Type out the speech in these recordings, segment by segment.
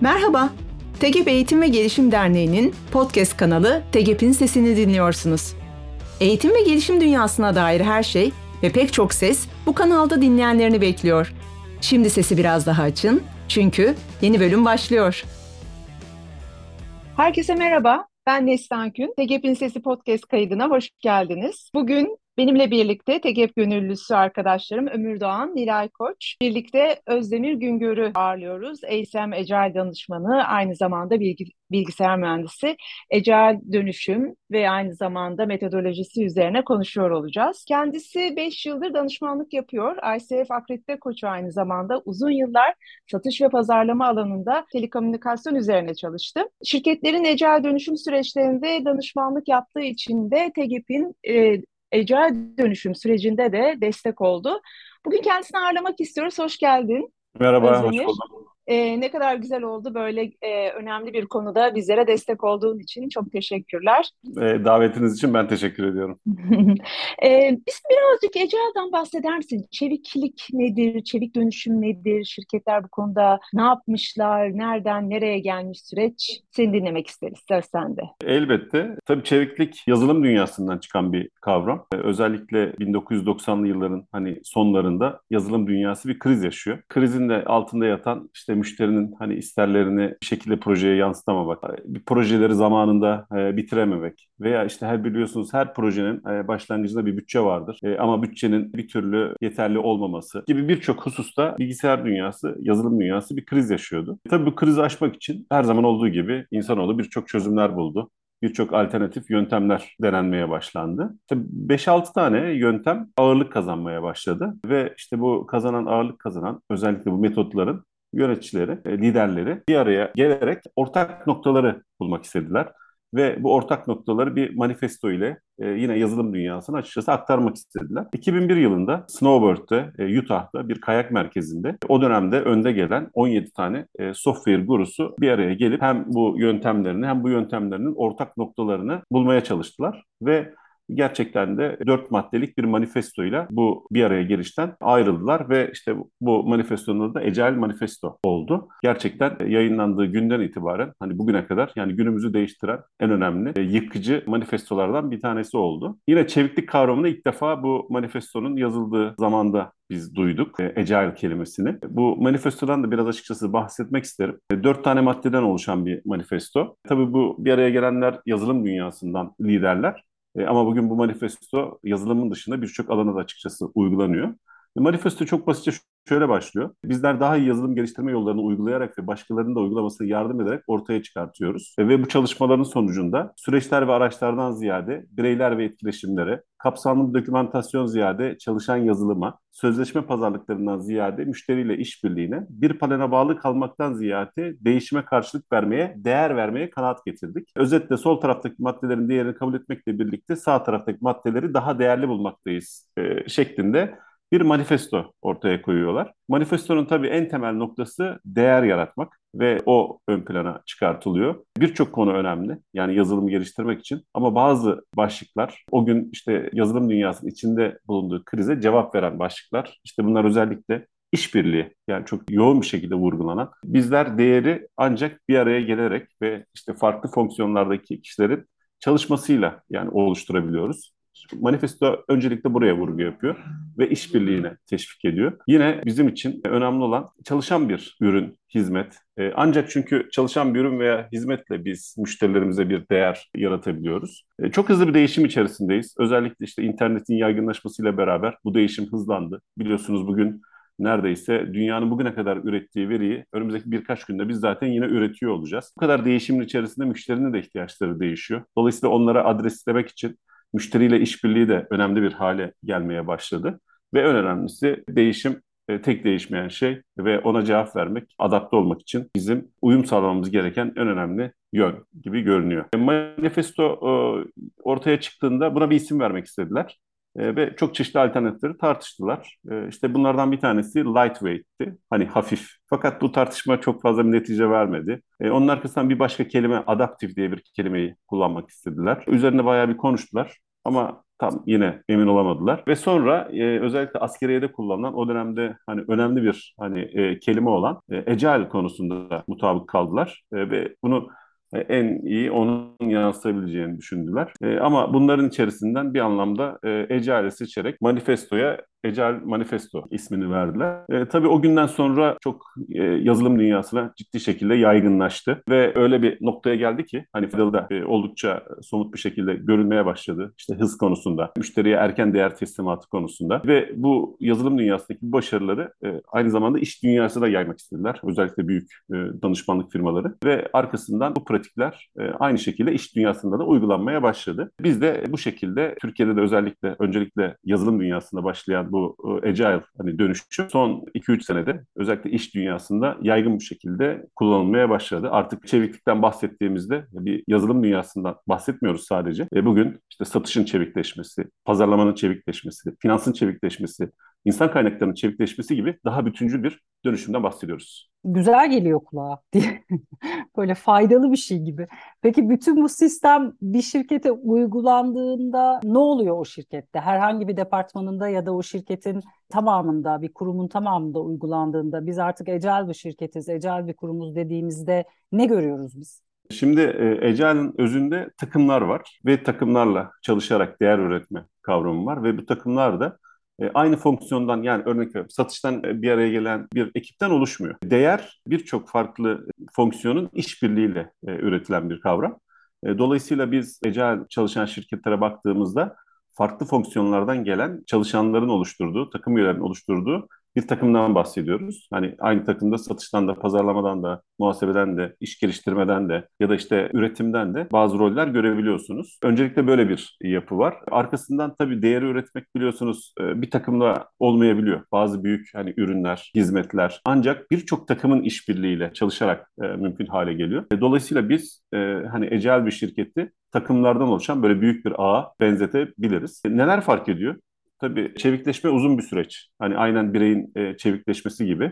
Merhaba, TEGEP Eğitim ve Gelişim Derneği'nin podcast kanalı TEGEP'in sesini dinliyorsunuz. Eğitim ve gelişim dünyasına dair her şey ve pek çok ses bu kanalda dinleyenlerini bekliyor. Şimdi sesi biraz daha açın çünkü yeni bölüm başlıyor. Herkese merhaba, ben Neslihan Gün. TEGEP'in Sesi podcast kaydına hoş geldiniz. Bugün Benimle birlikte TEGEP gönüllüsü arkadaşlarım Ömür Doğan, Nilay Koç, birlikte Özdemir Güngör'ü ağırlıyoruz. ASM Ecel danışmanı, aynı zamanda bilgi, bilgisayar mühendisi. Ecel dönüşüm ve aynı zamanda metodolojisi üzerine konuşuyor olacağız. Kendisi 5 yıldır danışmanlık yapıyor. ICF akredite koçu aynı zamanda uzun yıllar satış ve pazarlama alanında telekomünikasyon üzerine çalıştı. Şirketlerin ecel dönüşüm süreçlerinde danışmanlık yaptığı için de TEGEP'in e, ecel dönüşüm sürecinde de destek oldu. Bugün kendisini ağırlamak istiyoruz. Hoş geldin. Merhaba, Özdemir. hoş buldum. E, ne kadar güzel oldu böyle e, önemli bir konuda bizlere destek olduğun için çok teşekkürler. E, davetiniz için ben teşekkür ediyorum. e, biz birazcık Ece'den bahseder misin? Çeviklik nedir? Çevik dönüşüm nedir? Şirketler bu konuda ne yapmışlar? Nereden nereye gelmiş süreç? Seni dinlemek isteriz. Söz sende. Elbette. Tabii çeviklik yazılım dünyasından çıkan bir kavram. E, özellikle 1990'lı yılların hani sonlarında yazılım dünyası bir kriz yaşıyor. Krizin de altında yatan işte müşterinin hani isterlerini bir şekilde projeye yansıtamamak, bir projeleri zamanında e, bitirememek veya işte her biliyorsunuz her projenin e, başlangıcında bir bütçe vardır. E, ama bütçenin bir türlü yeterli olmaması gibi birçok hususta bilgisayar dünyası, yazılım dünyası bir kriz yaşıyordu. Tabii bu krizi aşmak için her zaman olduğu gibi insanoğlu birçok çözümler buldu birçok alternatif yöntemler denenmeye başlandı. İşte 5-6 tane yöntem ağırlık kazanmaya başladı ve işte bu kazanan ağırlık kazanan özellikle bu metotların yöneticileri, e, liderleri bir araya gelerek ortak noktaları bulmak istediler. Ve bu ortak noktaları bir manifesto ile e, yine yazılım dünyasına açıkçası aktarmak istediler. 2001 yılında Snowbird'de, e, Utah'da bir kayak merkezinde o dönemde önde gelen 17 tane software gurusu bir araya gelip hem bu yöntemlerini hem bu yöntemlerinin ortak noktalarını bulmaya çalıştılar. Ve gerçekten de dört maddelik bir manifestoyla bu bir araya gelişten ayrıldılar ve işte bu manifestonun da Ecel Manifesto oldu. Gerçekten yayınlandığı günden itibaren hani bugüne kadar yani günümüzü değiştiren en önemli e, yıkıcı manifestolardan bir tanesi oldu. Yine çeviklik kavramını ilk defa bu manifestonun yazıldığı zamanda biz duyduk e, Ecel kelimesini. Bu manifestodan da biraz açıkçası bahsetmek isterim. E, dört tane maddeden oluşan bir manifesto. Tabii bu bir araya gelenler yazılım dünyasından liderler. E, ama bugün bu manifesto yazılımın dışında birçok alana da açıkçası uygulanıyor. Manifesto çok basitçe şöyle başlıyor. Bizler daha iyi yazılım geliştirme yollarını uygulayarak ve başkalarının da uygulamasına yardım ederek ortaya çıkartıyoruz. E, ve bu çalışmaların sonucunda süreçler ve araçlardan ziyade bireyler ve etkileşimlere, kapsamlı dokümantasyon ziyade çalışan yazılıma, sözleşme pazarlıklarından ziyade müşteriyle işbirliğine, bir palene bağlı kalmaktan ziyade değişime karşılık vermeye, değer vermeye kanaat getirdik. Özetle sol taraftaki maddelerin değerini kabul etmekle birlikte sağ taraftaki maddeleri daha değerli bulmaktayız e, şeklinde bir manifesto ortaya koyuyorlar. Manifestonun tabii en temel noktası değer yaratmak ve o ön plana çıkartılıyor. Birçok konu önemli yani yazılımı geliştirmek için ama bazı başlıklar o gün işte yazılım dünyasının içinde bulunduğu krize cevap veren başlıklar. İşte bunlar özellikle işbirliği yani çok yoğun bir şekilde vurgulanan. Bizler değeri ancak bir araya gelerek ve işte farklı fonksiyonlardaki kişilerin çalışmasıyla yani oluşturabiliyoruz. Manifesto öncelikle buraya vurgu yapıyor ve işbirliğine teşvik ediyor. Yine bizim için önemli olan çalışan bir ürün, hizmet. E, ancak çünkü çalışan bir ürün veya hizmetle biz müşterilerimize bir değer yaratabiliyoruz. E, çok hızlı bir değişim içerisindeyiz. Özellikle işte internetin yaygınlaşmasıyla beraber bu değişim hızlandı. Biliyorsunuz bugün neredeyse dünyanın bugüne kadar ürettiği veriyi önümüzdeki birkaç günde biz zaten yine üretiyor olacağız. Bu kadar değişimin içerisinde müşterinin de ihtiyaçları değişiyor. Dolayısıyla onlara adreslemek için müşteriyle işbirliği de önemli bir hale gelmeye başladı. Ve en önemlisi değişim e, tek değişmeyen şey ve ona cevap vermek, adapte olmak için bizim uyum sağlamamız gereken en önemli yön gibi görünüyor. E, manifesto e, ortaya çıktığında buna bir isim vermek istediler. E, ve çok çeşitli alternatifleri tartıştılar. E, işte bunlardan bir tanesi lightweight'ti. Hani hafif. Fakat bu tartışma çok fazla bir netice vermedi. E, onun arkasından bir başka kelime adaptif diye bir kelimeyi kullanmak istediler. Üzerine bayağı bir konuştular. Ama tam yine emin olamadılar. Ve sonra e, özellikle askeriyede kullanılan o dönemde hani önemli bir hani e, kelime olan e, Agile konusunda mutabık kaldılar. E, ve bunu en iyi onun yansıtabileceğini düşündüler. E, ama bunların içerisinden bir anlamda e, seçerek manifestoya Agile Manifesto ismini verdiler. E, tabii o günden sonra çok e, yazılım dünyasına ciddi şekilde yaygınlaştı ve öyle bir noktaya geldi ki hani Fiddle'da e, oldukça somut bir şekilde görülmeye başladı. İşte hız konusunda, müşteriye erken değer teslimatı konusunda ve bu yazılım dünyasındaki başarıları e, aynı zamanda iş dünyasına yaymak istediler. Özellikle büyük e, danışmanlık firmaları ve arkasından bu pratikler e, aynı şekilde iş dünyasında da uygulanmaya başladı. Biz de bu şekilde Türkiye'de de özellikle öncelikle yazılım dünyasında başlayan bu e, agile hani dönüşüm son 2-3 senede özellikle iş dünyasında yaygın bir şekilde kullanılmaya başladı. Artık çeviklikten bahsettiğimizde bir yazılım dünyasından bahsetmiyoruz sadece. E bugün işte satışın çevikleşmesi, pazarlamanın çevikleşmesi, finansın çevikleşmesi, insan kaynaklarının çevikleşmesi gibi daha bütüncül bir dönüşümden bahsediyoruz. Güzel geliyor kulağa diye. Böyle faydalı bir şey gibi. Peki bütün bu sistem bir şirkete uygulandığında ne oluyor o şirkette? Herhangi bir departmanında ya da o şirketin tamamında, bir kurumun tamamında uygulandığında biz artık ecel bir şirketiz, ecel bir kurumuz dediğimizde ne görüyoruz biz? Şimdi e, Agile'ın özünde takımlar var ve takımlarla çalışarak değer üretme kavramı var ve bu takımlar da aynı fonksiyondan yani örnek veriyorum satıştan e, bir araya gelen bir ekipten oluşmuyor. Değer birçok farklı fonksiyonun işbirliğiyle e, üretilen bir kavram. dolayısıyla biz Agile çalışan şirketlere baktığımızda farklı fonksiyonlardan gelen çalışanların oluşturduğu, takım üyelerinin oluşturduğu bir takımdan bahsediyoruz. Hani aynı takımda satıştan da, pazarlamadan da, muhasebeden de, iş geliştirmeden de ya da işte üretimden de bazı roller görebiliyorsunuz. Öncelikle böyle bir yapı var. Arkasından tabii değeri üretmek biliyorsunuz e, bir takımda olmayabiliyor. Bazı büyük hani ürünler, hizmetler ancak birçok takımın işbirliğiyle çalışarak e, mümkün hale geliyor. E, dolayısıyla biz hani ecel bir şirketi takımlardan oluşan böyle büyük bir ağa benzetebiliriz. Neler fark ediyor? Tabii çevikleşme uzun bir süreç. Hani aynen bireyin e, çevikleşmesi gibi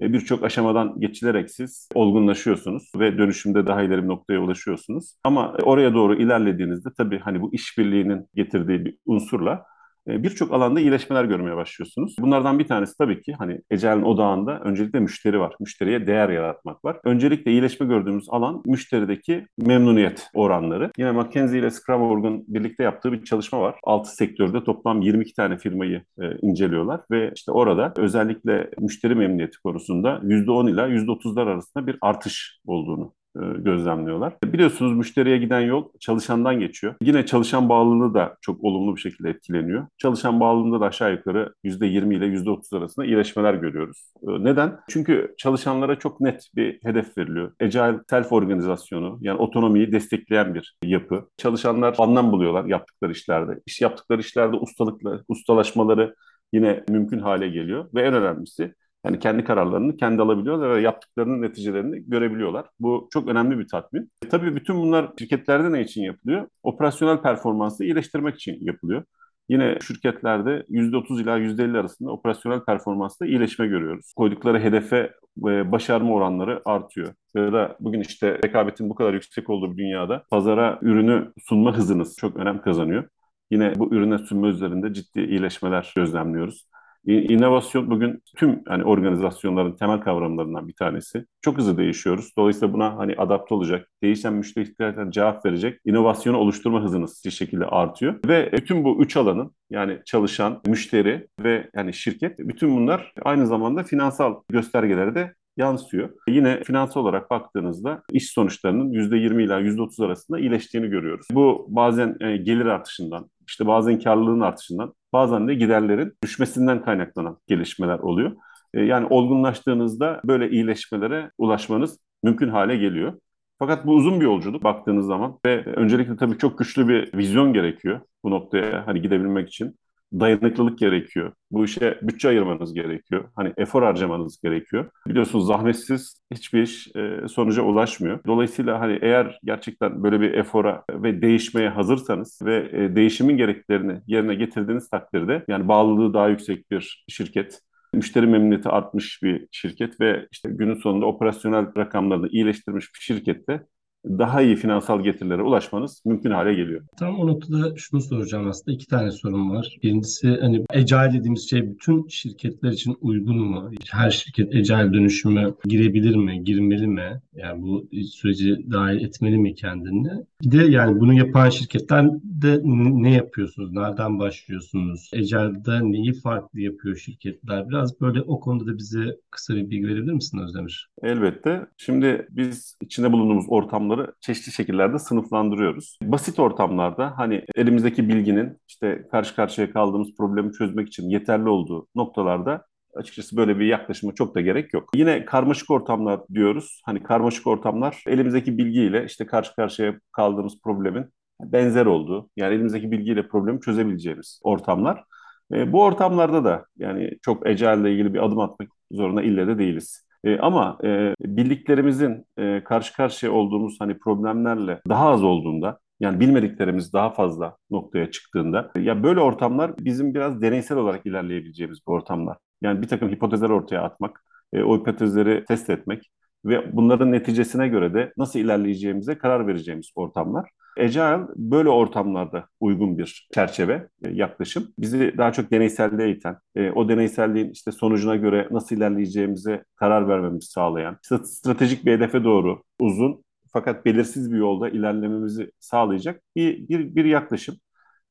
e, birçok aşamadan geçilerek siz olgunlaşıyorsunuz ve dönüşümde daha ileri bir noktaya ulaşıyorsunuz. Ama oraya doğru ilerlediğinizde tabii hani bu işbirliğinin getirdiği bir unsurla birçok alanda iyileşmeler görmeye başlıyorsunuz. Bunlardan bir tanesi tabii ki hani Ecel'in odağında öncelikle müşteri var. Müşteriye değer yaratmak var. Öncelikle iyileşme gördüğümüz alan müşterideki memnuniyet oranları. Yine McKinsey ile Scrum.org'un birlikte yaptığı bir çalışma var. 6 sektörde toplam 22 tane firmayı e, inceliyorlar ve işte orada özellikle müşteri memnuniyeti konusunda %10 ila %30'lar arasında bir artış olduğunu gözlemliyorlar. Biliyorsunuz müşteriye giden yol çalışandan geçiyor. Yine çalışan bağlılığı da çok olumlu bir şekilde etkileniyor. Çalışan bağlılığında da aşağı yukarı %20 ile %30 arasında iyileşmeler görüyoruz. E, neden? Çünkü çalışanlara çok net bir hedef veriliyor. Agile self organizasyonu yani otonomiyi destekleyen bir yapı. Çalışanlar anlam buluyorlar yaptıkları işlerde. İş yaptıkları işlerde ustalıkla, ustalaşmaları yine mümkün hale geliyor ve en önemlisi yani kendi kararlarını kendi alabiliyorlar ve yaptıklarının neticelerini görebiliyorlar. Bu çok önemli bir tatmin. E, tabii bütün bunlar şirketlerde ne için yapılıyor? Operasyonel performansı iyileştirmek için yapılıyor. Yine şirketlerde %30 ila %50 arasında operasyonel performansta iyileşme görüyoruz. Koydukları hedefe e, başarma oranları artıyor. Ya da bugün işte rekabetin bu kadar yüksek olduğu bir dünyada pazara ürünü sunma hızınız çok önem kazanıyor. Yine bu ürüne sunma üzerinde ciddi iyileşmeler gözlemliyoruz. İnovasyon bugün tüm hani organizasyonların temel kavramlarından bir tanesi. Çok hızlı değişiyoruz. Dolayısıyla buna hani adapte olacak, değişen müşteri ihtiyaçlarına cevap verecek inovasyonu oluşturma hızınız bir şekilde artıyor. Ve bütün bu üç alanın yani çalışan, müşteri ve yani şirket bütün bunlar aynı zamanda finansal göstergelere de yansıyor. Yine finansal olarak baktığınızda iş sonuçlarının %20 ila %30 arasında iyileştiğini görüyoruz. Bu bazen e, gelir artışından, işte bazen karlılığın artışından, bazen de giderlerin düşmesinden kaynaklanan gelişmeler oluyor. E, yani olgunlaştığınızda böyle iyileşmelere ulaşmanız mümkün hale geliyor. Fakat bu uzun bir yolculuk baktığınız zaman ve öncelikle tabii çok güçlü bir vizyon gerekiyor bu noktaya hani gidebilmek için dayanıklılık gerekiyor. Bu işe bütçe ayırmanız gerekiyor. Hani efor harcamanız gerekiyor. Biliyorsunuz zahmetsiz hiçbir iş e, sonuca ulaşmıyor. Dolayısıyla hani eğer gerçekten böyle bir efora ve değişmeye hazırsanız ve e, değişimin gereklerini yerine getirdiğiniz takdirde yani bağlılığı daha yüksek bir şirket, müşteri memnuniyeti artmış bir şirket ve işte günün sonunda operasyonel rakamlarını iyileştirmiş bir şirkette daha iyi finansal getirilere ulaşmanız mümkün hale geliyor. Tam o noktada şunu soracağım aslında. iki tane sorum var. Birincisi hani Agile dediğimiz şey bütün şirketler için uygun mu? Her şirket Agile dönüşümü girebilir mi, girmeli mi? Yani bu süreci dahil etmeli mi kendini? Bir de yani bunu yapan şirketler de ne yapıyorsunuz? Nereden başlıyorsunuz? Agile'da neyi farklı yapıyor şirketler? Biraz böyle o konuda da bize kısa bir bilgi verebilir misin Özdemir? Elbette. Şimdi biz içinde bulunduğumuz ortamları çeşitli şekillerde sınıflandırıyoruz. Basit ortamlarda hani elimizdeki bilginin işte karşı karşıya kaldığımız problemi çözmek için yeterli olduğu noktalarda açıkçası böyle bir yaklaşıma çok da gerek yok. Yine karmaşık ortamlar diyoruz. Hani karmaşık ortamlar elimizdeki bilgiyle işte karşı karşıya kaldığımız problemin benzer olduğu, yani elimizdeki bilgiyle problemi çözebileceğimiz ortamlar. E, bu ortamlarda da yani çok Ecel ile ilgili bir adım atmak zorunda ille de değiliz. E, ama e, bildiklerimizin e, karşı karşıya olduğumuz hani problemlerle daha az olduğunda yani bilmediklerimiz daha fazla noktaya çıktığında ya böyle ortamlar bizim biraz deneysel olarak ilerleyebileceğimiz bir ortamlar. Yani bir takım hipotezler ortaya atmak, e, o hipotezleri test etmek ve bunların neticesine göre de nasıl ilerleyeceğimize karar vereceğimiz ortamlar. Agile böyle ortamlarda uygun bir çerçeve, e, yaklaşım. Bizi daha çok deneyselliğe iten, e, o deneyselliğin işte sonucuna göre nasıl ilerleyeceğimize karar vermemizi sağlayan, stratejik bir hedefe doğru uzun fakat belirsiz bir yolda ilerlememizi sağlayacak bir, bir, bir yaklaşım.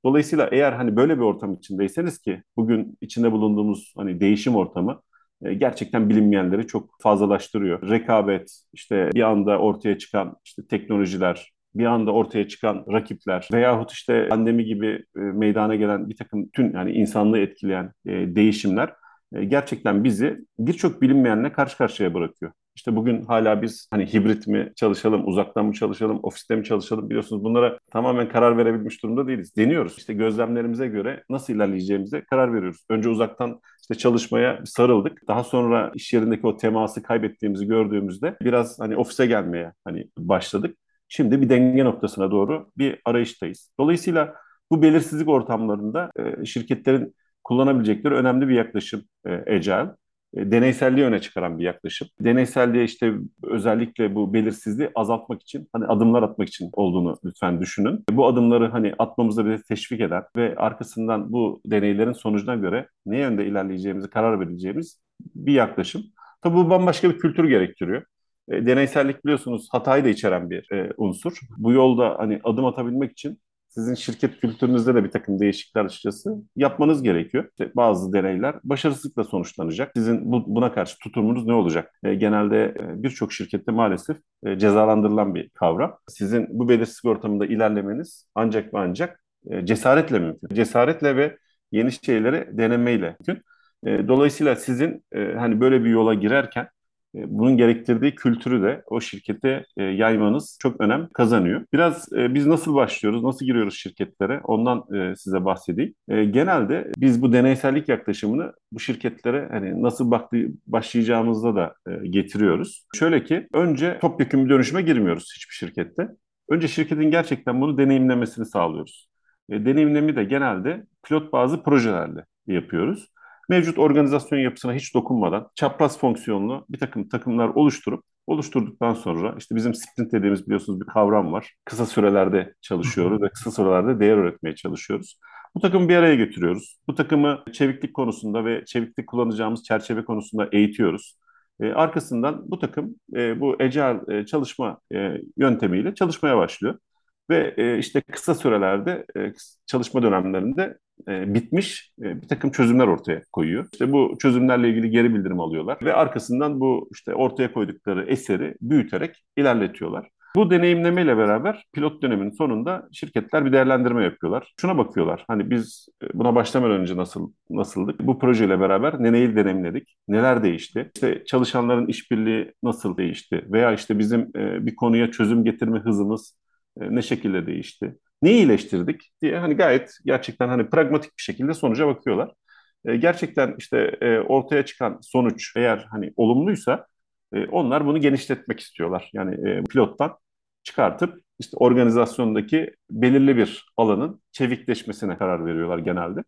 Dolayısıyla eğer hani böyle bir ortam içindeyseniz ki bugün içinde bulunduğumuz hani değişim ortamı e, gerçekten bilinmeyenleri çok fazlalaştırıyor. Rekabet, işte bir anda ortaya çıkan işte teknolojiler, bir anda ortaya çıkan rakipler veyahut işte pandemi gibi e, meydana gelen bir takım tüm yani insanlığı etkileyen e, değişimler gerçekten bizi birçok bilinmeyenle karşı karşıya bırakıyor. İşte bugün hala biz hani hibrit mi çalışalım, uzaktan mı çalışalım, ofiste mi çalışalım biliyorsunuz bunlara tamamen karar verebilmiş durumda değiliz. Deniyoruz. İşte gözlemlerimize göre nasıl ilerleyeceğimize karar veriyoruz. Önce uzaktan işte çalışmaya sarıldık. Daha sonra iş yerindeki o teması kaybettiğimizi gördüğümüzde biraz hani ofise gelmeye hani başladık. Şimdi bir denge noktasına doğru bir arayıştayız. Dolayısıyla bu belirsizlik ortamlarında şirketlerin kullanabilecekleri önemli bir yaklaşım Agile. E, deneyselliği öne çıkaran bir yaklaşım. Deneyselliğe işte özellikle bu belirsizliği azaltmak için, hani adımlar atmak için olduğunu lütfen düşünün. Bu adımları hani atmamıza bizi teşvik eden ve arkasından bu deneylerin sonucuna göre ne yönde ilerleyeceğimizi karar vereceğimiz bir yaklaşım. Tabii bu bambaşka bir kültür gerektiriyor. E, deneysellik biliyorsunuz hatayı da içeren bir e, unsur. Bu yolda hani adım atabilmek için sizin şirket kültürünüzde de bir takım değişiklikler açıkçası yapmanız gerekiyor. İşte bazı deneyler başarısızlıkla sonuçlanacak. Sizin bu, buna karşı tutumunuz ne olacak? E, genelde e, birçok şirkette maalesef e, cezalandırılan bir kavram. Sizin bu belirsizlik ortamında ilerlemeniz ancak ve ancak e, cesaretle mümkün. Cesaretle ve yeni şeyleri denemeyle mümkün. E, dolayısıyla sizin e, hani böyle bir yola girerken bunun gerektirdiği kültürü de o şirkete e, yaymanız çok önem kazanıyor. Biraz e, biz nasıl başlıyoruz, nasıl giriyoruz şirketlere ondan size bahsedeyim. Genelde biz bu deneysellik yaklaşımını bu şirketlere hani nasıl başlayacağımızda da getiriyoruz. Şöyle ki önce topyekun bir dönüşüme girmiyoruz hiçbir şirkette. Önce şirketin gerçekten bunu deneyimlemesini sağlıyoruz. Deneyimlemi de genelde pilot bazı projelerle yapıyoruz mevcut organizasyon yapısına hiç dokunmadan çapraz fonksiyonlu bir takım takımlar oluşturup oluşturduktan sonra işte bizim sprint dediğimiz biliyorsunuz bir kavram var. Kısa sürelerde çalışıyoruz ve kısa sürelerde değer üretmeye çalışıyoruz. Bu takımı bir araya getiriyoruz. Bu takımı çeviklik konusunda ve çeviklik kullanacağımız çerçeve konusunda eğitiyoruz. E, arkasından bu takım e, bu Agile e, çalışma e, yöntemiyle çalışmaya başlıyor. Ve e, işte kısa sürelerde e, çalışma dönemlerinde e, bitmiş e, bir takım çözümler ortaya koyuyor. İşte bu çözümlerle ilgili geri bildirim alıyorlar ve arkasından bu işte ortaya koydukları eseri büyüterek ilerletiyorlar. Bu deneyimlemeyle beraber pilot dönemin sonunda şirketler bir değerlendirme yapıyorlar. Şuna bakıyorlar. Hani biz e, buna başlamadan önce nasıl nasıldık? Bu projeyle beraber neyi deneyimledik? Neler değişti? İşte çalışanların işbirliği nasıl değişti? Veya işte bizim e, bir konuya çözüm getirme hızımız e, ne şekilde değişti? Neyi iyileştirdik diye hani gayet gerçekten hani pragmatik bir şekilde sonuca bakıyorlar. E, gerçekten işte e, ortaya çıkan sonuç eğer hani olumluysa e, onlar bunu genişletmek istiyorlar. Yani e, pilottan çıkartıp işte organizasyondaki belirli bir alanın çevikleşmesine karar veriyorlar genelde.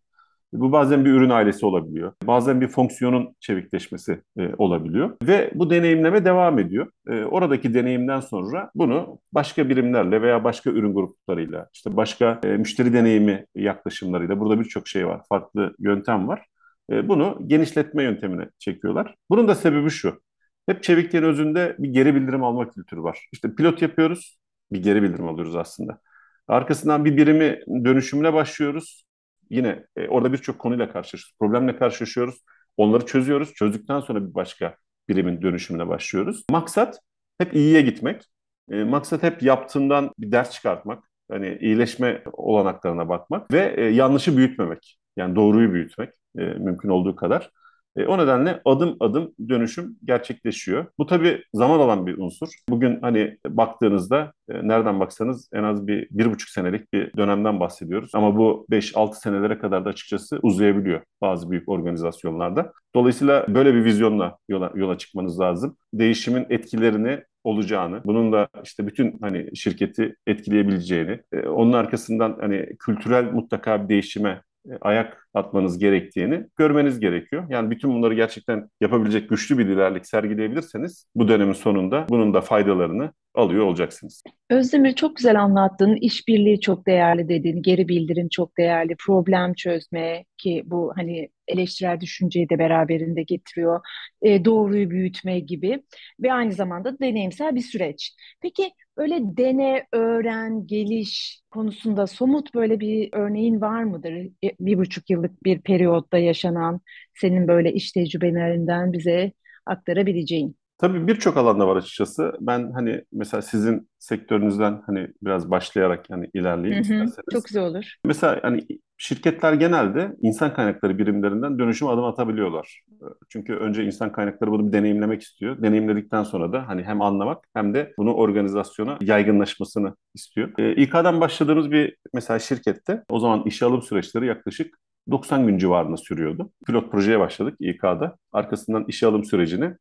Bu bazen bir ürün ailesi olabiliyor. Bazen bir fonksiyonun çevikleşmesi e, olabiliyor. Ve bu deneyimleme devam ediyor. E, oradaki deneyimden sonra bunu başka birimlerle veya başka ürün gruplarıyla, işte başka e, müşteri deneyimi yaklaşımlarıyla, burada birçok şey var, farklı yöntem var. E, bunu genişletme yöntemine çekiyorlar. Bunun da sebebi şu. Hep çevikliğin özünde bir geri bildirim alma kültürü var. İşte pilot yapıyoruz, bir geri bildirim alıyoruz aslında. Arkasından bir birimi dönüşümüne başlıyoruz. Yine e, orada birçok konuyla karşılaşıyoruz. Problemle karşılaşıyoruz. Onları çözüyoruz. Çözdükten sonra bir başka birimin dönüşümüne başlıyoruz. Maksat hep iyiye gitmek. E, maksat hep yaptığından bir ders çıkartmak. Hani iyileşme olanaklarına bakmak ve e, yanlışı büyütmemek. Yani doğruyu büyütmek e, mümkün olduğu kadar. E, o nedenle adım adım dönüşüm gerçekleşiyor. Bu tabii zaman alan bir unsur. Bugün hani baktığınızda e, nereden baksanız en az bir, bir buçuk senelik bir dönemden bahsediyoruz. Ama bu 5-6 senelere kadar da açıkçası uzayabiliyor bazı büyük organizasyonlarda. Dolayısıyla böyle bir vizyonla yola, yola çıkmanız lazım. Değişimin etkilerini olacağını, bunun da işte bütün hani şirketi etkileyebileceğini, e, onun arkasından hani kültürel mutlaka bir değişime e, ayak atmanız gerektiğini görmeniz gerekiyor. Yani bütün bunları gerçekten yapabilecek güçlü bir liderlik sergileyebilirseniz bu dönemin sonunda bunun da faydalarını alıyor olacaksınız. Özdemir çok güzel anlattın. İşbirliği çok değerli dedin. Geri bildirim çok değerli. Problem çözme ki bu hani eleştirel düşünceyi de beraberinde getiriyor. E, doğruyu büyütme gibi ve aynı zamanda deneyimsel bir süreç. Peki öyle dene, öğren, geliş konusunda somut böyle bir örneğin var mıdır? E, bir buçuk yıllık bir periyotta yaşanan senin böyle iş tecrübelerinden bize aktarabileceğin. Tabii birçok alanda var açıkçası. Ben hani mesela sizin sektörünüzden hani biraz başlayarak yani ilerleyeyim Hı hı, isterseniz. çok güzel olur. Mesela hani şirketler genelde insan kaynakları birimlerinden dönüşüm adım atabiliyorlar. Çünkü önce insan kaynakları bunu bir deneyimlemek istiyor. Deneyimledikten sonra da hani hem anlamak hem de bunu organizasyona yaygınlaşmasını istiyor. Ee, İK'dan başladığımız bir mesela şirkette o zaman işe alım süreçleri yaklaşık 90 gün civarında sürüyordu. Pilot projeye başladık İK'da. Arkasından işe alım sürecini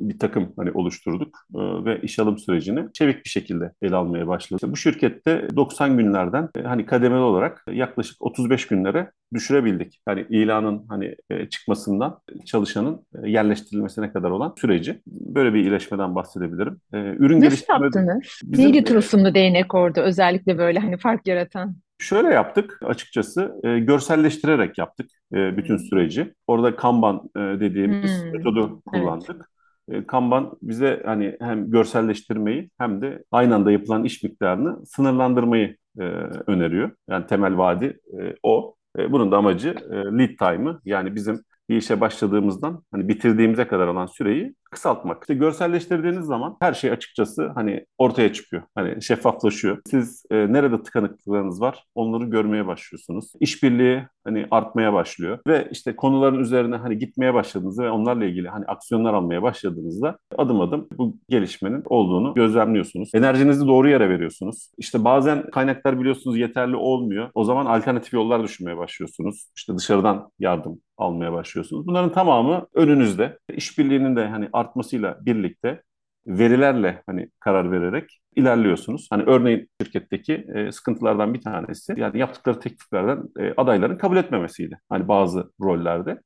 bir takım hani oluşturduk e, ve işe alım sürecini çevik bir şekilde ele almaya başladık. Bu şirkette 90 günlerden e, hani kademeli olarak yaklaşık 35 günlere düşürebildik. Yani ilanın hani e, çıkmasından çalışanın yerleştirilmesine kadar olan süreci. Böyle bir iyileşmeden bahsedebilirim. Ürün Nasıl geliştirme... yaptınız? Bizim... Neydi tılsımlı değnek orada özellikle böyle hani fark yaratan? Şöyle yaptık açıkçası, e, görselleştirerek yaptık e, bütün hmm. süreci. Orada Kanban e, dediğimiz hmm. metodu kullandık. Evet. E, Kanban bize hani hem görselleştirmeyi hem de aynı anda yapılan iş miktarını sınırlandırmayı e, öneriyor. Yani temel vaadi e, o. E, bunun da amacı e, lead time'ı yani bizim bir işe başladığımızdan hani bitirdiğimize kadar olan süreyi kısaltmak. İşte görselleştirdiğiniz zaman her şey açıkçası hani ortaya çıkıyor. Hani şeffaflaşıyor. Siz e, nerede tıkanıklıklarınız var onları görmeye başlıyorsunuz. İşbirliği hani artmaya başlıyor ve işte konuların üzerine hani gitmeye başladığınızda ve onlarla ilgili hani aksiyonlar almaya başladığınızda adım adım bu gelişmenin olduğunu gözlemliyorsunuz. Enerjinizi doğru yere veriyorsunuz. İşte bazen kaynaklar biliyorsunuz yeterli olmuyor. O zaman alternatif yollar düşünmeye başlıyorsunuz. İşte dışarıdan yardım almaya başlıyorsunuz. Bunların tamamı önünüzde. İşbirliğinin de hani artmasıyla birlikte verilerle hani karar vererek ilerliyorsunuz. Hani örneğin şirketteki e, sıkıntılardan bir tanesi yani yaptıkları tekliflerden e, adayların kabul etmemesiydi. Hani bazı rollerde.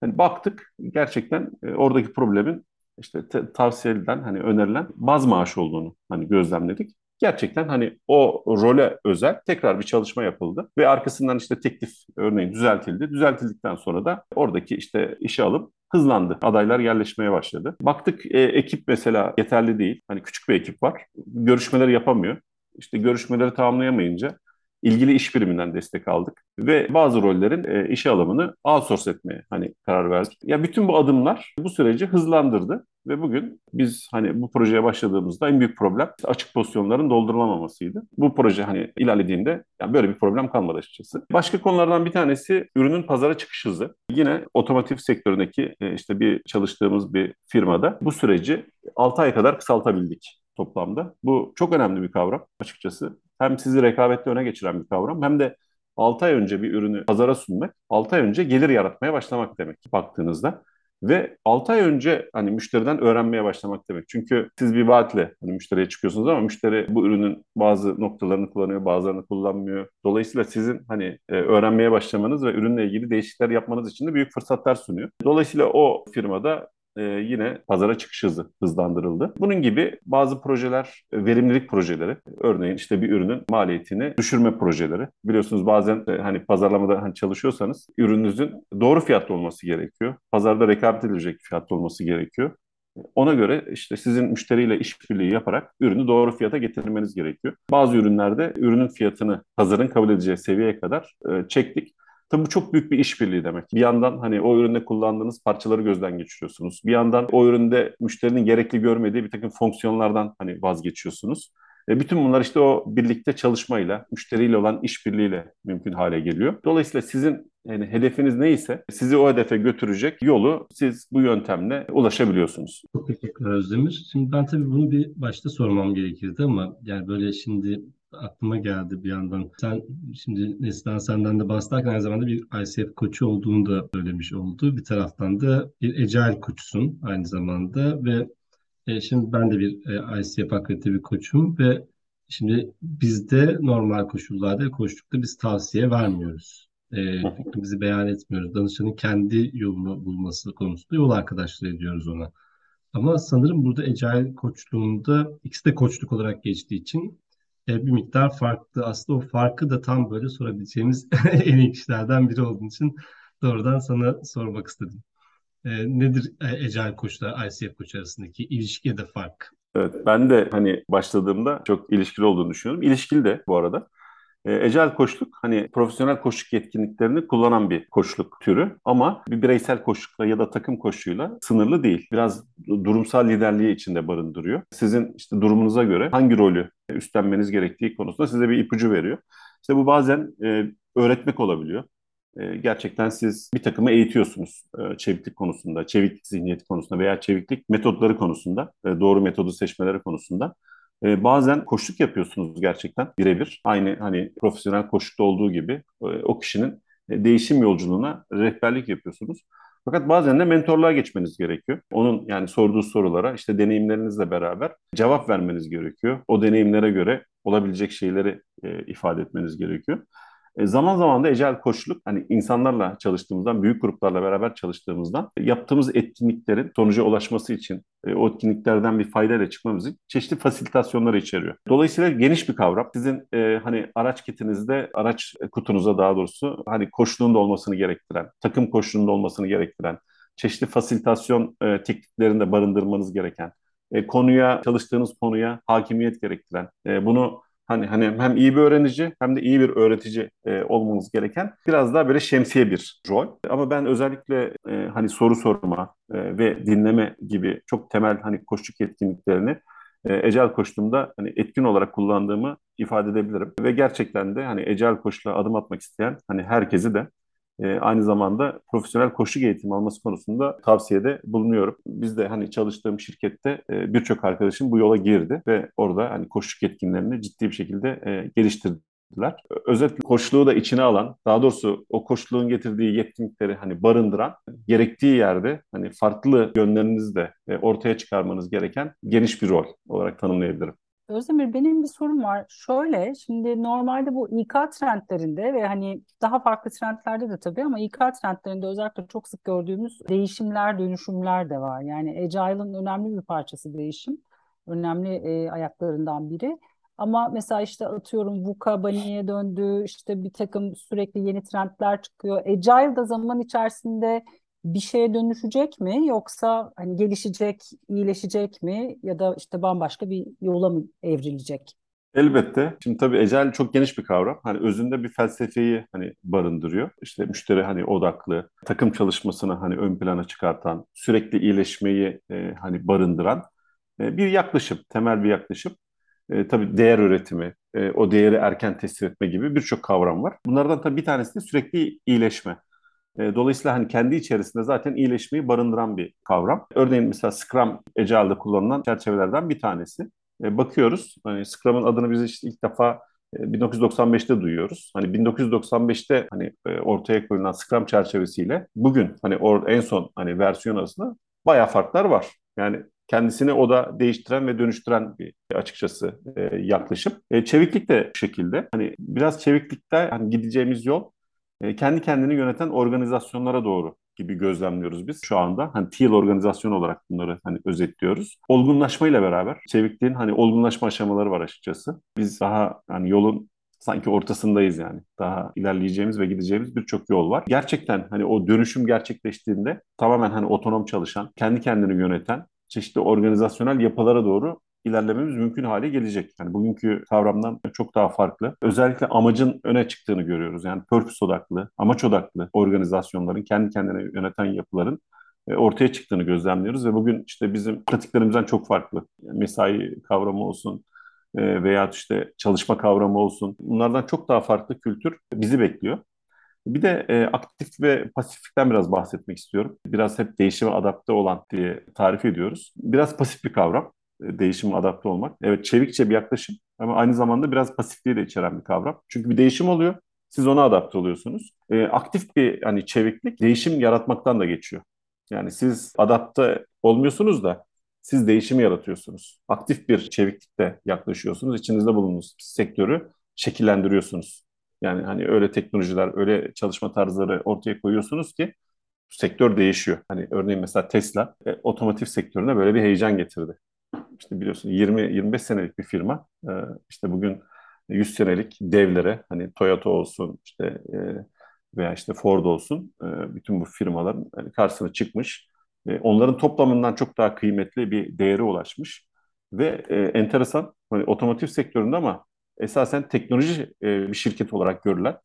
Hani baktık gerçekten e, oradaki problemin işte te- tavsiye edilen hani önerilen baz maaş olduğunu hani gözlemledik. Gerçekten hani o role özel tekrar bir çalışma yapıldı ve arkasından işte teklif örneğin düzeltildi. Düzeltildikten sonra da oradaki işte işe alıp hızlandı. Adaylar yerleşmeye başladı. Baktık e, ekip mesela yeterli değil. Hani küçük bir ekip var. Görüşmeleri yapamıyor. İşte görüşmeleri tamamlayamayınca ilgili iş biriminden destek aldık ve bazı rollerin e, işe alımını outsource etmeye hani karar verdik. Ya bütün bu adımlar bu süreci hızlandırdı ve bugün biz hani bu projeye başladığımızda en büyük problem açık pozisyonların doldurulamamasıydı. Bu proje hani ilerlediğinde yani böyle bir problem kalmadı açıkçası. Başka konulardan bir tanesi ürünün pazara çıkış hızı. Yine otomotiv sektöründeki e, işte bir çalıştığımız bir firmada bu süreci 6 ay kadar kısaltabildik toplamda. Bu çok önemli bir kavram açıkçası. Hem sizi rekabette öne geçiren bir kavram hem de 6 ay önce bir ürünü pazara sunmak, 6 ay önce gelir yaratmaya başlamak demek baktığınızda. Ve 6 ay önce hani müşteriden öğrenmeye başlamak demek. Çünkü siz bir vaatle hani müşteriye çıkıyorsunuz ama müşteri bu ürünün bazı noktalarını kullanıyor, bazılarını kullanmıyor. Dolayısıyla sizin hani e, öğrenmeye başlamanız ve ürünle ilgili değişiklikler yapmanız için de büyük fırsatlar sunuyor. Dolayısıyla o firmada e, yine pazara çıkış hızı hızlandırıldı. Bunun gibi bazı projeler, e, verimlilik projeleri, örneğin işte bir ürünün maliyetini düşürme projeleri. Biliyorsunuz bazen e, hani pazarlamada hani çalışıyorsanız ürününüzün doğru fiyatlı olması gerekiyor. Pazarda rekabet edilecek fiyatlı olması gerekiyor. Ona göre işte sizin müşteriyle işbirliği yaparak ürünü doğru fiyata getirmeniz gerekiyor. Bazı ürünlerde ürünün fiyatını pazarın kabul edeceği seviyeye kadar e, çektik. Tabii bu çok büyük bir işbirliği demek. Bir yandan hani o üründe kullandığınız parçaları gözden geçiriyorsunuz. Bir yandan o üründe müşterinin gerekli görmediği bir takım fonksiyonlardan hani vazgeçiyorsunuz. E, bütün bunlar işte o birlikte çalışmayla, müşteriyle olan işbirliğiyle mümkün hale geliyor. Dolayısıyla sizin yani hedefiniz neyse sizi o hedefe götürecek yolu siz bu yöntemle ulaşabiliyorsunuz. Çok teşekkürler Özdemir. Şimdi ben tabii bunu bir başta sormam gerekirdi ama yani böyle şimdi aklıma geldi bir yandan. Sen şimdi Neslihan senden de bahsederken aynı zamanda bir ICF koçu olduğunu da söylemiş oldu. Bir taraftan da bir Agile koçsun aynı zamanda ve e, şimdi ben de bir e, ICF akredite koçum ve şimdi bizde normal koşullarda koştukta biz tavsiye vermiyoruz. E, fikrimizi beyan etmiyoruz. Danışanın kendi yolunu bulması konusunda yol arkadaşlığı ediyoruz ona. Ama sanırım burada Agile koçluğunda ikisi de koçluk olarak geçtiği için e, bir miktar farklı. Aslında o farkı da tam böyle sorabileceğimiz en iyi kişilerden biri olduğun için doğrudan sana sormak istedim. E, nedir e, Agile koçla ICF koç arasındaki ilişki ya fark? Evet, ben de hani başladığımda çok ilişkili olduğunu düşünüyorum. İlişkili de bu arada. E, Ecel koçluk hani profesyonel koçluk yetkinliklerini kullanan bir koçluk türü ama bir bireysel koçlukla ya da takım koçluğuyla sınırlı değil. Biraz durumsal liderliği içinde barındırıyor. Sizin işte durumunuza göre hangi rolü üstlenmeniz gerektiği konusunda size bir ipucu veriyor. İşte bu bazen e, öğretmek olabiliyor. E, gerçekten siz bir takımı eğitiyorsunuz e, çeviklik konusunda, çeviklik zihniyeti konusunda veya çeviklik metodları konusunda, e, doğru metodu seçmeleri konusunda. E, bazen koşluk yapıyorsunuz gerçekten birebir. Aynı hani profesyonel koşlukta olduğu gibi e, o kişinin e, değişim yolculuğuna rehberlik yapıyorsunuz. Fakat bazen de mentorluğa geçmeniz gerekiyor. Onun yani sorduğu sorulara işte deneyimlerinizle beraber cevap vermeniz gerekiyor. O deneyimlere göre olabilecek şeyleri e, ifade etmeniz gerekiyor. E, zaman zaman da ecel koçluk hani insanlarla çalıştığımızdan, büyük gruplarla beraber çalıştığımızdan yaptığımız etkinliklerin sonuca ulaşması için e, o etkinliklerden bir faydayla çıkmamız için çeşitli fasilitasyonları içeriyor. Dolayısıyla geniş bir kavram. Sizin e, hani araç kitinizde, araç kutunuza daha doğrusu hani koçluğun da olmasını gerektiren, takım koçluğunda olmasını gerektiren, çeşitli fasilitasyon e, tekniklerinde barındırmanız gereken, e, konuya, çalıştığınız konuya hakimiyet gerektiren, e, bunu Hani hani hem iyi bir öğrenici hem de iyi bir öğretici e, olmanız gereken biraz daha böyle şemsiye bir rol. Ama ben özellikle e, hani soru sorma e, ve dinleme gibi çok temel hani koşuk yetkinliklerini e, Ecel koştuğumda hani etkin olarak kullandığımı ifade edebilirim. Ve gerçekten de hani Ecel koşula adım atmak isteyen hani herkesi de e, aynı zamanda profesyonel koşu eğitimi alması konusunda tavsiyede bulunuyorum. Biz de hani çalıştığım şirkette e, birçok arkadaşım bu yola girdi ve orada hani koşu yetkinlerini ciddi bir şekilde e, geliştirdiler. Özetle koçluğu da içine alan, daha doğrusu o koçluğun getirdiği yetkinlikleri hani barındıran, gerektiği yerde hani farklı yönlerinizi de e, ortaya çıkarmanız gereken geniş bir rol olarak tanımlayabilirim. Özdemir benim bir sorum var. Şöyle şimdi normalde bu İK trendlerinde ve hani daha farklı trendlerde de tabii ama İK trendlerinde özellikle çok sık gördüğümüz değişimler, dönüşümler de var. Yani Agile'ın önemli bir parçası değişim. Önemli e, ayaklarından biri. Ama mesela işte atıyorum VUCA Bunny'e döndü, işte bir takım sürekli yeni trendler çıkıyor. Agile da zaman içerisinde bir şeye dönüşecek mi yoksa hani gelişecek, iyileşecek mi ya da işte bambaşka bir yola mı evrilecek? Elbette. Şimdi tabii ecel çok geniş bir kavram. Hani özünde bir felsefeyi hani barındırıyor. İşte müşteri hani odaklı, takım çalışmasını hani ön plana çıkartan, sürekli iyileşmeyi e, hani barındıran e, bir yaklaşım, temel bir yaklaşım. E, tabii değer üretimi, e, o değeri erken teslim etme gibi birçok kavram var. Bunlardan tabii bir tanesi de sürekli iyileşme. E, dolayısıyla hani kendi içerisinde zaten iyileşmeyi barındıran bir kavram. Örneğin mesela Scrum Agile'da kullanılan çerçevelerden bir tanesi. E, bakıyoruz, hani Scrum'ın adını biz işte ilk defa 1995'te duyuyoruz. Hani 1995'te hani ortaya koyulan Scrum çerçevesiyle bugün hani or, en son hani versiyon arasında bayağı farklar var. Yani kendisini o da değiştiren ve dönüştüren bir açıkçası e, yaklaşım. E, çeviklik de bu şekilde. Hani biraz çeviklikte hani gideceğimiz yol e, kendi kendini yöneten organizasyonlara doğru gibi gözlemliyoruz biz şu anda. Hani TEAL organizasyon olarak bunları hani özetliyoruz. Olgunlaşmayla beraber çevikliğin hani olgunlaşma aşamaları var açıkçası. Biz daha hani yolun sanki ortasındayız yani. Daha ilerleyeceğimiz ve gideceğimiz birçok yol var. Gerçekten hani o dönüşüm gerçekleştiğinde tamamen hani otonom çalışan, kendi kendini yöneten çeşitli organizasyonel yapılara doğru ilerlememiz mümkün hale gelecek. Yani bugünkü kavramdan çok daha farklı. Özellikle amacın öne çıktığını görüyoruz. Yani purpose odaklı, amaç odaklı organizasyonların, kendi kendine yöneten yapıların e, ortaya çıktığını gözlemliyoruz ve bugün işte bizim pratiklerimizden çok farklı. mesai kavramı olsun e, veya işte çalışma kavramı olsun. Bunlardan çok daha farklı kültür bizi bekliyor. Bir de e, aktif ve pasiflikten biraz bahsetmek istiyorum. Biraz hep değişime adapte olan diye tarif ediyoruz. Biraz pasif bir kavram değişime adapte olmak. Evet çevikçe bir yaklaşım ama aynı zamanda biraz pasifliği de içeren bir kavram. Çünkü bir değişim oluyor. Siz ona adapte oluyorsunuz. E, aktif bir hani çeviklik değişim yaratmaktan da geçiyor. Yani siz adapte olmuyorsunuz da siz değişimi yaratıyorsunuz. Aktif bir çeviklikte yaklaşıyorsunuz. İçinizde bulunduğunuz sektörü şekillendiriyorsunuz. Yani hani öyle teknolojiler, öyle çalışma tarzları ortaya koyuyorsunuz ki sektör değişiyor. Hani örneğin mesela Tesla e, otomotiv sektörüne böyle bir heyecan getirdi. İşte biliyorsun 20-25 senelik bir firma. E, işte bugün 100 senelik devlere hani Toyota olsun işte e, veya işte Ford olsun e, bütün bu firmaların yani karşısına çıkmış. E, onların toplamından çok daha kıymetli bir değere ulaşmış. Ve e, enteresan hani otomotiv sektöründe ama esasen teknoloji e, bir şirket olarak görülen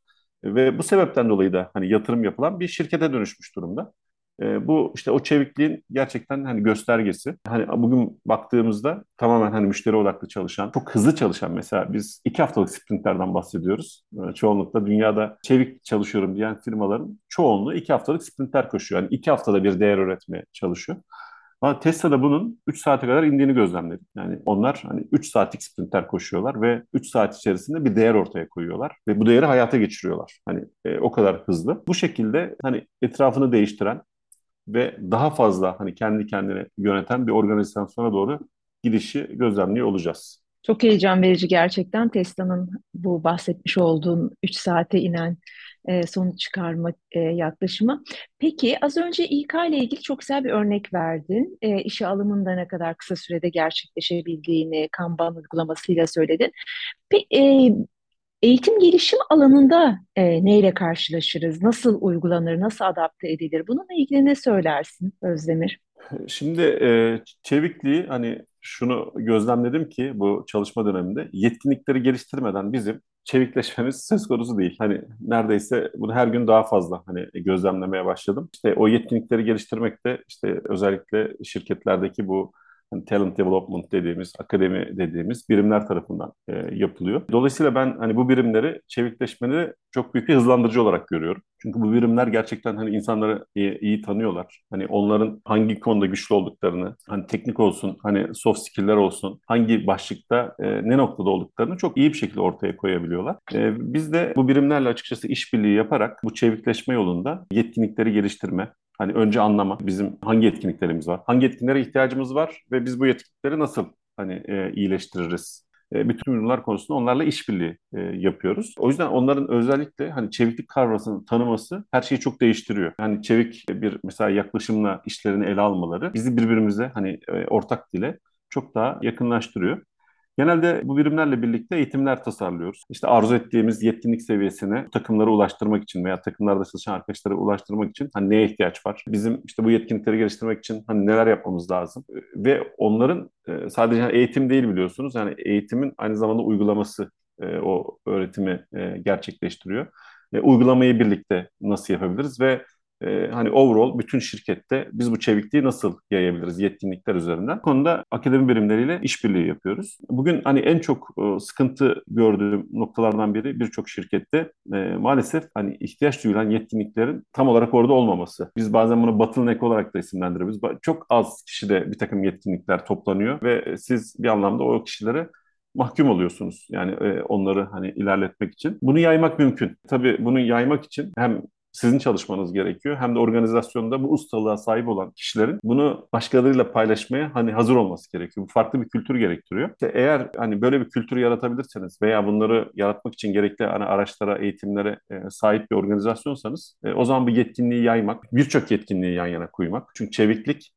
ve bu sebepten dolayı da hani yatırım yapılan bir şirkete dönüşmüş durumda. E, bu işte o çevikliğin gerçekten hani göstergesi. Hani bugün baktığımızda tamamen hani müşteri odaklı çalışan, çok hızlı çalışan mesela biz iki haftalık sprintlerden bahsediyoruz. E, çoğunlukla dünyada çevik çalışıyorum diyen firmaların çoğunluğu iki haftalık sprintler koşuyor. Yani iki haftada bir değer üretmeye çalışıyor. Ama Tesla'da bunun 3 saate kadar indiğini gözlemledik. Yani onlar hani 3 saatlik sprintler koşuyorlar ve 3 saat içerisinde bir değer ortaya koyuyorlar ve bu değeri hayata geçiriyorlar. Hani e, o kadar hızlı. Bu şekilde hani etrafını değiştiren ve daha fazla hani kendi kendine yöneten bir organizasyona doğru gidişi gözlemliyor olacağız. Çok heyecan verici gerçekten Tesla'nın bu bahsetmiş olduğun 3 saate inen e, sonuç çıkarma e, yaklaşımı. Peki az önce İK ile ilgili çok güzel bir örnek verdin. E, işe alımında ne kadar kısa sürede gerçekleşebildiğini Kanban uygulamasıyla söyledin. Pe e, eğitim gelişim alanında e, neyle karşılaşırız? Nasıl uygulanır? Nasıl adapte edilir? Bununla ilgili ne söylersin Özdemir? Şimdi e, çevikliği hani şunu gözlemledim ki bu çalışma döneminde yetkinlikleri geliştirmeden bizim çevikleşmemiz söz konusu değil. Hani neredeyse bunu her gün daha fazla hani gözlemlemeye başladım. İşte o yetkinlikleri geliştirmekte işte özellikle şirketlerdeki bu hani talent development dediğimiz, akademi dediğimiz birimler tarafından e, yapılıyor. Dolayısıyla ben hani bu birimleri çevikleşmeni çok büyük bir hızlandırıcı olarak görüyorum. Çünkü bu birimler gerçekten hani insanları iyi, iyi tanıyorlar. Hani onların hangi konuda güçlü olduklarını, hani teknik olsun, hani soft skill'ler olsun, hangi başlıkta e, ne noktada olduklarını çok iyi bir şekilde ortaya koyabiliyorlar. E, biz de bu birimlerle açıkçası işbirliği yaparak bu çevikleşme yolunda yetkinlikleri geliştirme, Hani önce anlama bizim hangi yetkinliklerimiz var, hangi yetkinlere ihtiyacımız var ve biz bu yetkinlikleri nasıl hani e, iyileştiririz e, bütün ürünler konusunda onlarla işbirliği e, yapıyoruz. O yüzden onların özellikle hani çeviklik kavramını tanıması her şeyi çok değiştiriyor. Yani çevik bir mesela yaklaşımla işlerini ele almaları bizi birbirimize hani e, ortak dile çok daha yakınlaştırıyor. Genelde bu birimlerle birlikte eğitimler tasarlıyoruz. İşte arzu ettiğimiz yetkinlik seviyesine takımlara ulaştırmak için veya takımlarda çalışan arkadaşlara ulaştırmak için hani neye ihtiyaç var? Bizim işte bu yetkinlikleri geliştirmek için hani neler yapmamız lazım? Ve onların e, sadece hani eğitim değil biliyorsunuz. Yani eğitimin aynı zamanda uygulaması e, o öğretimi e, gerçekleştiriyor. Uygulamayı birlikte nasıl yapabiliriz ve e, hani overall bütün şirkette biz bu çevikliği nasıl yayabiliriz yetkinlikler üzerinden. Bu konuda akademi birimleriyle işbirliği yapıyoruz. Bugün hani en çok e, sıkıntı gördüğüm noktalardan biri birçok şirkette e, maalesef hani ihtiyaç duyulan yetkinliklerin tam olarak orada olmaması. Biz bazen bunu bottleneck olarak da isimlendiriyoruz. Çok az kişide bir takım yetkinlikler toplanıyor ve siz bir anlamda o kişilere mahkum oluyorsunuz. Yani e, onları hani ilerletmek için. Bunu yaymak mümkün. Tabii bunu yaymak için hem sizin çalışmanız gerekiyor. Hem de organizasyonda bu ustalığa sahip olan kişilerin bunu başkalarıyla paylaşmaya hani hazır olması gerekiyor. Bu farklı bir kültür gerektiriyor. İşte eğer hani böyle bir kültürü yaratabilirseniz veya bunları yaratmak için gerekli hani araçlara, eğitimlere e, sahip bir organizasyonsanız e, o zaman bu yetkinliği yaymak, birçok yetkinliği yan yana koymak. Çünkü çeviklik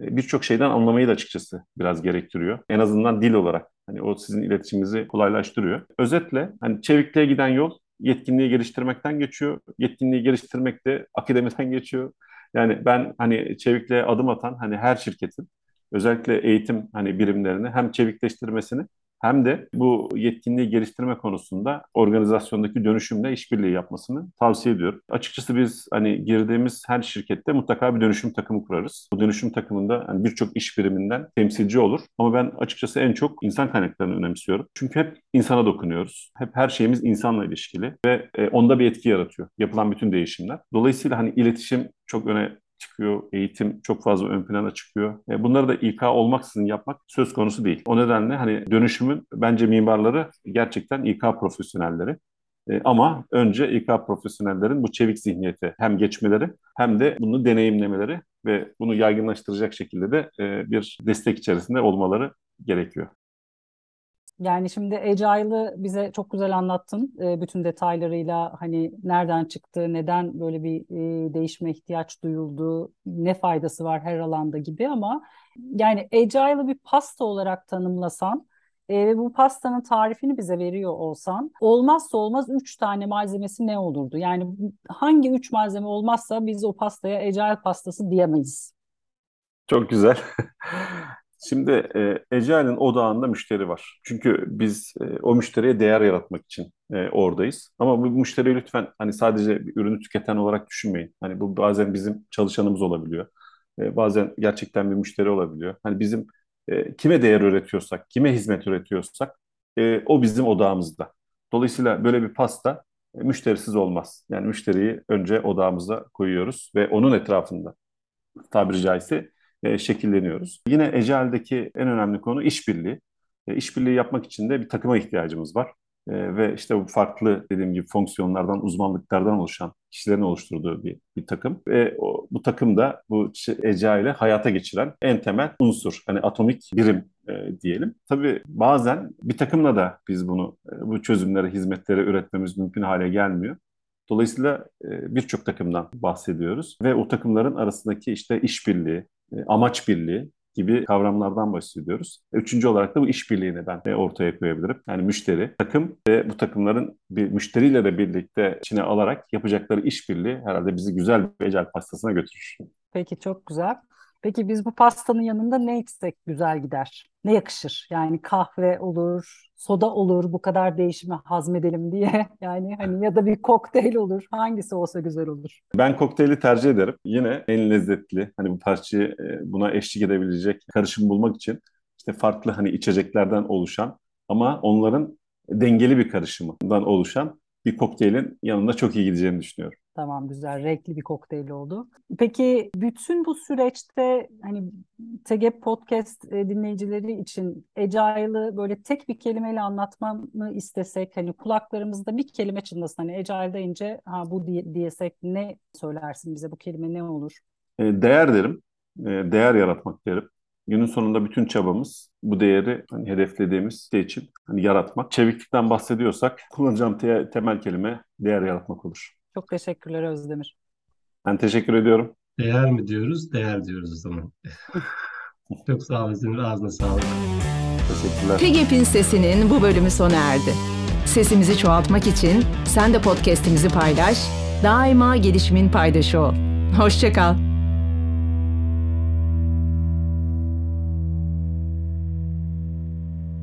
e, birçok şeyden anlamayı da açıkçası biraz gerektiriyor. En azından dil olarak. Hani o sizin iletişiminizi kolaylaştırıyor. Özetle hani çevikliğe giden yol yetkinliği geliştirmekten geçiyor. Yetkinliği geliştirmek de akademiden geçiyor. Yani ben hani çevikliğe adım atan hani her şirketin özellikle eğitim hani birimlerini hem çevikleştirmesini hem de bu yetkinliği geliştirme konusunda organizasyondaki dönüşümle işbirliği yapmasını tavsiye ediyorum. Açıkçası biz hani girdiğimiz her şirkette mutlaka bir dönüşüm takımı kurarız. Bu dönüşüm takımında hani birçok iş biriminden temsilci olur. Ama ben açıkçası en çok insan kaynaklarını önemsiyorum. Çünkü hep insana dokunuyoruz. Hep her şeyimiz insanla ilişkili ve e, onda bir etki yaratıyor. Yapılan bütün değişimler. Dolayısıyla hani iletişim çok öne çıkıyor, eğitim çok fazla ön plana çıkıyor. E, bunları da İK olmaksızın yapmak söz konusu değil. O nedenle hani dönüşümün bence mimarları gerçekten İK profesyonelleri. E, ama önce İK profesyonellerin bu çevik zihniyete hem geçmeleri hem de bunu deneyimlemeleri ve bunu yaygınlaştıracak şekilde de e, bir destek içerisinde olmaları gerekiyor. Yani şimdi Agile'ı bize çok güzel anlattın. E, bütün detaylarıyla hani nereden çıktı, neden böyle bir e, değişme ihtiyaç duyuldu, ne faydası var her alanda gibi ama yani Agile'ı bir pasta olarak tanımlasan e, ve bu pastanın tarifini bize veriyor olsan olmazsa olmaz üç tane malzemesi ne olurdu? Yani hangi üç malzeme olmazsa biz o pastaya Agile pastası diyemeyiz. Çok güzel. Şimdi e, Agile'in odağında müşteri var. Çünkü biz e, o müşteriye değer yaratmak için e, oradayız. Ama bu müşteriyi lütfen hani sadece bir ürünü tüketen olarak düşünmeyin. Hani bu bazen bizim çalışanımız olabiliyor. E, bazen gerçekten bir müşteri olabiliyor. Hani bizim e, kime değer üretiyorsak, kime hizmet üretiyorsak e, o bizim odağımızda. Dolayısıyla böyle bir pasta e, müşterisiz olmaz. Yani müşteriyi önce odağımıza koyuyoruz ve onun etrafında tabiri caizse e, şekilleniyoruz. Yine Ecel'deki en önemli konu işbirliği. E, işbirliği yapmak için de bir takıma ihtiyacımız var. E, ve işte bu farklı dediğim gibi fonksiyonlardan, uzmanlıklardan oluşan kişilerin oluşturduğu bir, bir takım. Ve o, bu takım da bu Agile hayata geçiren en temel unsur. Hani atomik birim e, diyelim. Tabii bazen bir takımla da biz bunu, e, bu çözümleri, hizmetleri üretmemiz mümkün hale gelmiyor. Dolayısıyla e, birçok takımdan bahsediyoruz ve o takımların arasındaki işte işbirliği, e, amaç birliği gibi kavramlardan bahsediyoruz. Üçüncü olarak da bu işbirliğini ben e, ortaya koyabilirim. Yani müşteri, takım ve bu takımların bir müşteriyle de birlikte içine alarak yapacakları işbirliği herhalde bizi güzel bir ecel pastasına götürür. Peki çok güzel. Peki biz bu pastanın yanında ne içsek güzel gider? Ne yakışır? Yani kahve olur, soda olur bu kadar değişimi hazmedelim diye. Yani hani ya da bir kokteyl olur. Hangisi olsa güzel olur. Ben kokteyli tercih ederim. Yine en lezzetli hani bu parçayı e, buna eşlik edebilecek karışım bulmak için işte farklı hani içeceklerden oluşan ama onların dengeli bir karışımından oluşan bir kokteylin yanında çok iyi gideceğini düşünüyorum. Tamam güzel renkli bir kokteyl oldu. Peki bütün bu süreçte hani TGEP Podcast e, dinleyicileri için Agile'ı böyle tek bir kelimeyle anlatmamı istesek hani kulaklarımızda bir kelime çınlasın hani Agile deyince ha bu diye, diyesek ne söylersin bize bu kelime ne olur? E, değer derim. E, değer yaratmak derim. Günün sonunda bütün çabamız bu değeri hani hedeflediğimiz şey için hani yaratmak. Çeviklikten bahsediyorsak kullanacağım te temel kelime değer yaratmak olur. Çok teşekkürler Özdemir. Ben teşekkür ediyorum. Değer mi diyoruz? Değer diyoruz o zaman. Çok sağ olun. Ağzına sağlık. Teşekkürler. PGP'in sesinin bu bölümü sona erdi. Sesimizi çoğaltmak için sen de podcast'imizi paylaş, daima gelişimin paydaşı ol. Hoşçakal.